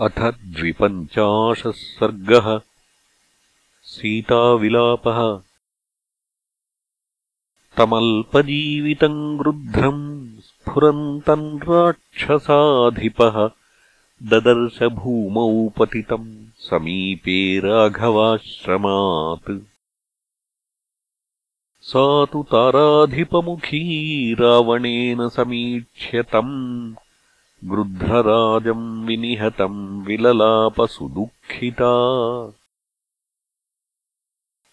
अथ द्विपञ्चाशः सर्गः सीताविलापः। तमल्पजीवितम् गृध्रम् स्फुरन्तम् राक्षसाधिपः। ददर्शभूमौ पतितम् समीपे राघवाश्रमात्। सा तु ताराधिपमुखी रावणेन समीक्ष्यतम् गृध्रराजम् विनिहतम् विललापसुदुःखिता।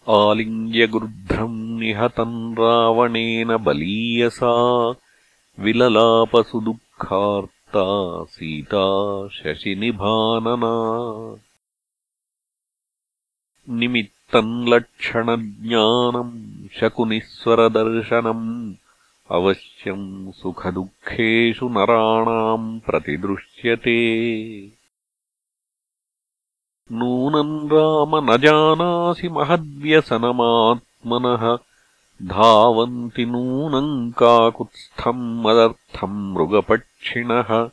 आलिङ्ग्यगृध्रम् निहतम् रावणेन बलीयसा विललापसुदुःखार्ता सीता शशिनिभानना। निमित्तम् लक्षणज्ञानम् शकुनिस्वरदर्शनम् अवश्यम् सुखदुःखेषु नराणाम् प्रतिदृश्यते। नूनम् राम न जानासि महद्व्यसनमात्मनः धावन्ति नूनम् काकुत्स्थम् मदर्थम् मृगपक्षिणः।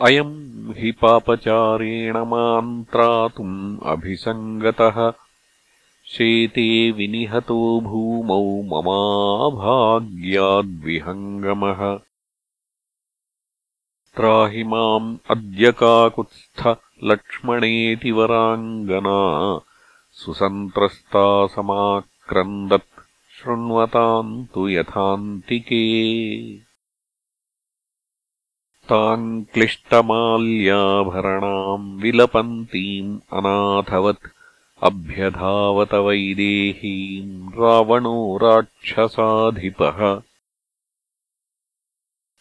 अयम् हि पापचारेण मान्त्रातुम् अभिसङ्गतः शेते विनिहतो भूमौ ममाभाग्याद्विहङ्गमः। त्राहि माम् अद्य काकुत्स्थ लक्ष्मणेति वराङ्गना। सुसन्त्रस्ता समाक्रन्दत् शृण्वताम् तु यथान्तिके। ताम् क्लिष्टमाल्याभरणाम् विलपन्तीम् अनाथवत् अभ्यधावत वैदेहीम् रावणो राक्षसाधिपः।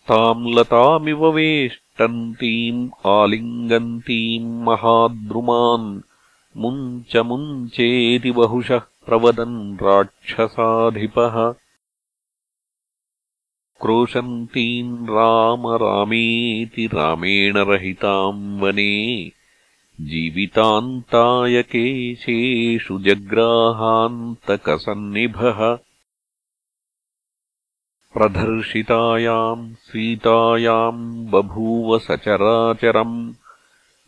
ताम् लतामिव वेष्टन्तीम् आलिङ्गन्तीम् महाद्रुमान् मुञ्च मुञ्चेति बहुशः प्रवदन् राक्षसाधिपः। क्रोशन्तीम् राम रामेति रामेण रहिताम् वने जीवितान्तायकेशेषु जग्राहान्तकसन्निभः। प्रदर्शितायाम् सीतायाम् बभूव सचराचरम्।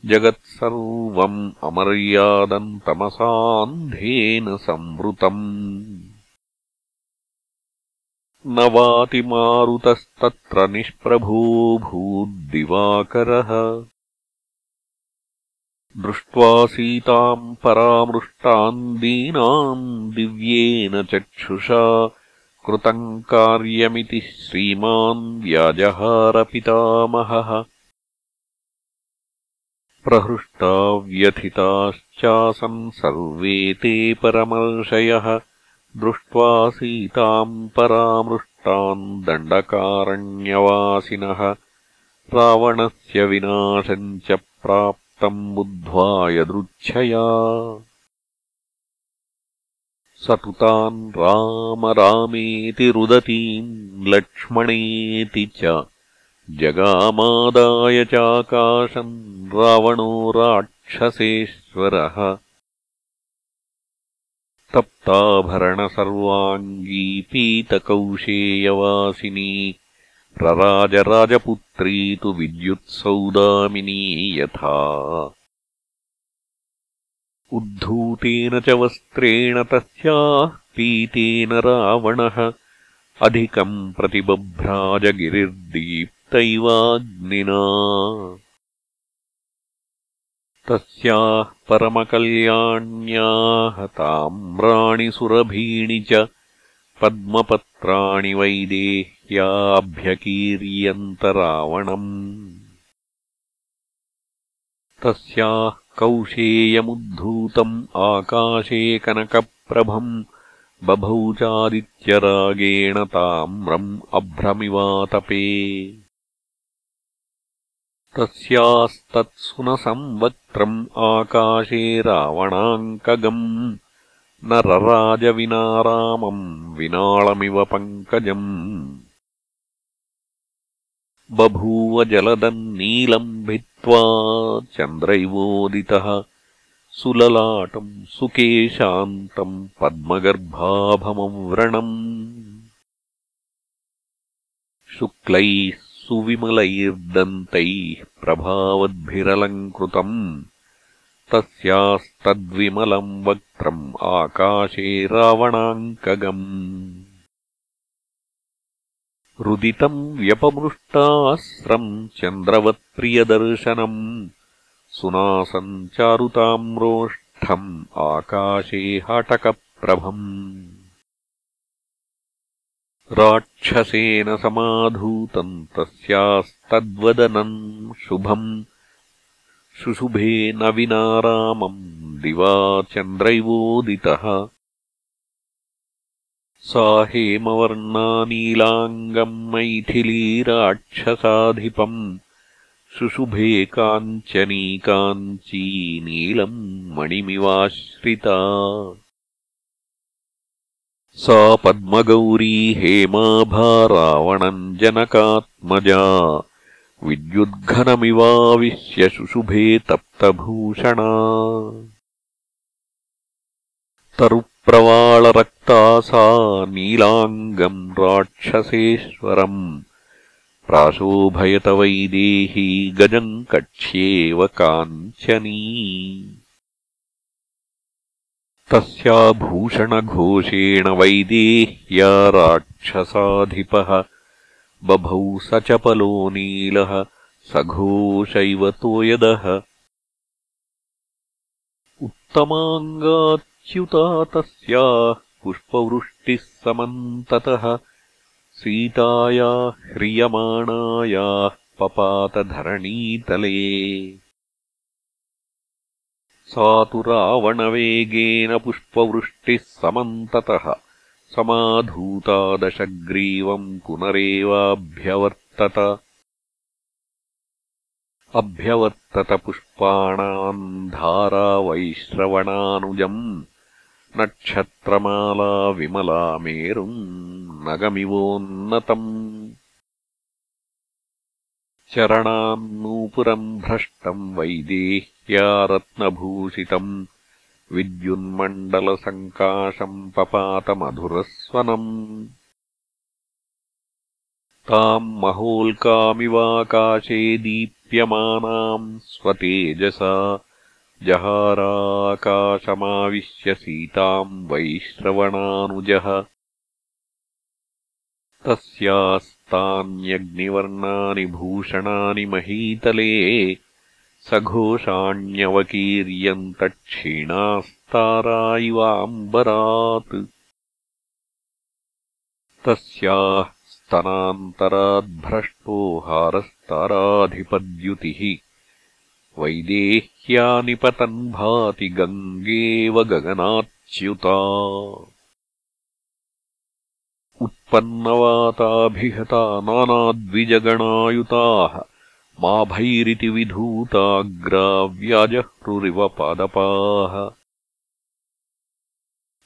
जगत्सर्वम् अमर्यादम् तमसान्धेन संवृतम्। न वातिमारुतस्तत्र निष्प्रभो भूद्दिवाकरः दृष्ट्वा सीताम् परामृष्टाम् दीनाम् दिव्येन चक्षुषा कृतम् कार्यमिति श्रीमान् व्याजहारपितामहः। प्रहृष्टा व्यथिताश्चासन् सर्वे ते परमर्षयः। दृष्ट्वा सीताम् परामृष्टान् दण्डकारण्यवासिनः। रावणस्य विनाशम् च प्राप् तम् बुद्ध्वा यदृच्छया। स तु तान् राम रामेति रुदतीम् लक्ष्मणेति च जगामादाय चाकाशम् रावणो राक्षसेश्वरः। तप्ताभरणसर्वाङ्गी पीतकौशेयवासिनी रराजराजपुत्री तु विद्युत्सौदामिनी यथा। उद्धूतेन च वस्त्रेण तस्याः पीतेन रावणः अधिकम् प्रतिबभ्राजगिरिर्दीप्तैवाग्निना। तस्याः परमकल्याण्याः ताम्राणिसुरभीणि च पद्मपत्राणि वैदेह्याभ्यकीर्यन्तरावणम्। तस्याः कौशेयमुद्धूतम् आकाशे कनकप्रभम् बभौ चादित्यरागेण ताम्रम् अभ्रमिवातपे। तस्यास्तत्सुनसंवक्त्रम् आकाशे रावणाङ्कगम् न रराजविनारामम् विनाळमिव पङ्कजम्। बभूव जलदम् नीलम् भित्त्वा चन्द्रैवोदितः सुललाटम् सुकेशान्तम् पद्मगर्भाभमव्रणम्। शुक्लैः सुविमलैर्दन्तैः प्रभावद्भिरलङ्कृतम् तस्यास्तद्विमलम् वक्त्रम् आकाशे रावणाङ्कगम्। रुदितम् व्यपमृष्टास्रम् चन्द्रवत्प्रियदर्शनम् सुनासम् चारुताम्रोष्ठम् आकाशे हाटकप्रभम्। राक्षसेन समाधूतम् तस्यास्तद्वदनम् शुभम् शुशुभे न विनारामम् दिवा चन्द्रैवोदितः सा हेमवर्णानीलाङ्गम् मैथिलीराक्षसाधिपम्। शुशुभे काञ्चनी काञ्ची नीलम् मणिमिवाश्रिता। सा पद्मगौरी हेमाभा रावणम् जनकात्मजा विद्युद्घनमिवाविश्य शुशुभे तप्तभूषणा। तरुप्रवाळरक्ता सा नीलाङ्गम् राक्षसेश्वरम्। प्राशोभयतवैदेही गजम् कक्ष्येव काञ्चनी। तस्याभूषणघोषेण वैदेह्या राक्षसाधिपः बभौ सचपलो नीलः सघोषैव तोयदः उत्तमाङ्गाच्युता तस्याः पुष्पवृष्टिः समन्ततः। सीताया ह्रियमाणायाः पपातधरणीतले। सा तु रावणवेगेन पुष्पवृष्टिः समन्ततः समाधूता दशग्रीवम् पुनरेवाभ्यवर्तत। अभ्यवर्तत पुष्पाणाम् धारा वैश्रवणानुजम् नक्षत्रमाला विमला मेरुम् नगमिवोन्नतम्। चरणान्नूपुरम् भ्रष्टम् वैदेह्या रत्नभूषितम् विद्युन्मण्डलसङ्काशम् पपातमधुरस्वनम्। ताम् महोल्कामिवाकाशे दीप्यमानाम् स्वतेजसा जहाराकाशमाविश्य सीताम् वैश्रवणानुजः। तस्यास्तान्यग्निवर्णानि भूषणानि महीतले सघोषाण्यवकीर्यन्तक्षीणास्तारा इवाम्बरात् तस्याः स्तनान्तराद्भ्रष्टो हारस्ताराधिपद्युतिः। वैदेह्यानिपतन् भाति गङ्गेव गगनाच्युता। उत्पन्नवाताभिहता नानाद्विजगणायुताः माभैरिति विधूताग्राव्याजह्रुरिव पादपाः।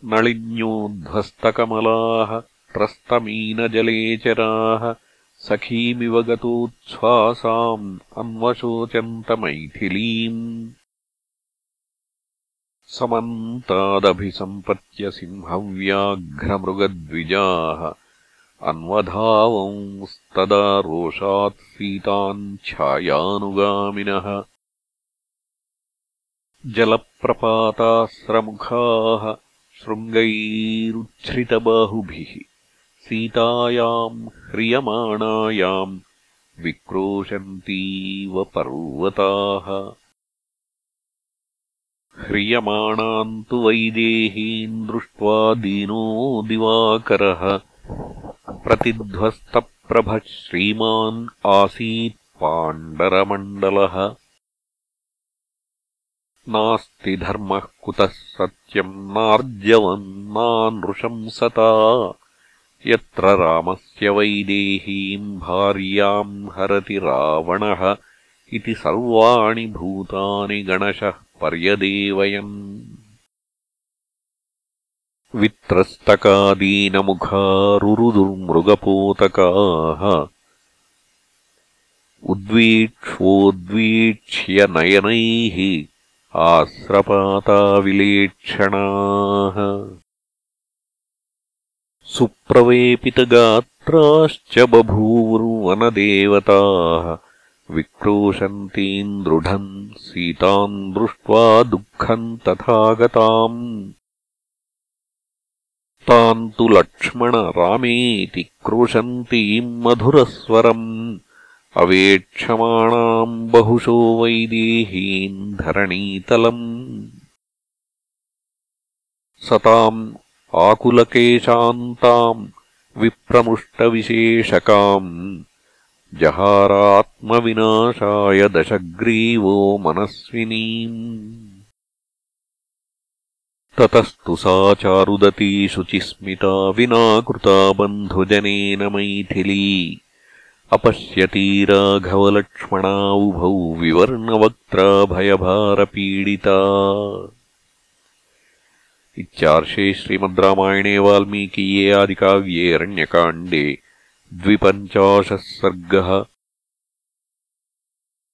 नळिन्योध्वस्तकमलाः त्रस्तमीनजलेचराः सखीमिव गतोच्छ्वासाम् अन्वशोचन्तमैथिलीम्। समन्तादभिसम्पत्य सिंहव्याघ्रमृगद्विजाः अन्वधावंस्तदा रोषात् सीताम् छायानुगामिनः। जलप्रपातास्रमुखाः शृङ्गैरुच्छ्रितबाहुभिः सीतायाम् ह्रियमाणायाम् विक्रोशन्तीव पर्वताः। ह्रियमाणाम् तु वैदेहीम् दृष्ट्वा दीनो दिवाकरः प्रतिध्वस्तप्रभः श्रीमान् आसीत् पाण्डरमण्डलः। नास्ति धर्मः कुतः सत्यम् नार्जवम् नानृशंसता यत्र रामस्य वैदेहीम् भार्याम् हरति रावणः इति सर्वाणि भूतानि गणशः पर्यदेवयन् वित्रस्तकादीनमुखारुरुदुर्मृगपोतकाः। उद्वीक्ष्वोद्वीक्ष्य नयनैः आस्रपाताविलेक्षणाः। सुप्रवेपितगात्राः पुत्राश्च बभूवुर्वनदेवताः। विक्रोशन्तीम् दृढम् सीताम् दृष्ट्वा दुःखम् तथा गताम् ताम् तु लक्ष्मण रामेति क्रोशन्तीम् मधुरस्वरम्। अवेक्षमाणाम् बहुशो वैदेहीम् धरणीतलम्। सताम् आकुलकेशान्ताम् विप्रमुष्टविशेषकाम्। जहारात्मविनाशाय दशग्रीवो मनस्विनीम् ततस्तु सा चारुदती शुचिस्मिता विना कृता बन्धुजनेन मैथिली। अपश्यती राघवलक्ष्मणा उभौ विवर्णवक्त्रा भयभारपीडिता। इत्यार्षे श्रीमद् रामायणे वाल्मीकीये आदिकाव्ये अरण्यकाण्डे द्विपञ्चाशः सर्गः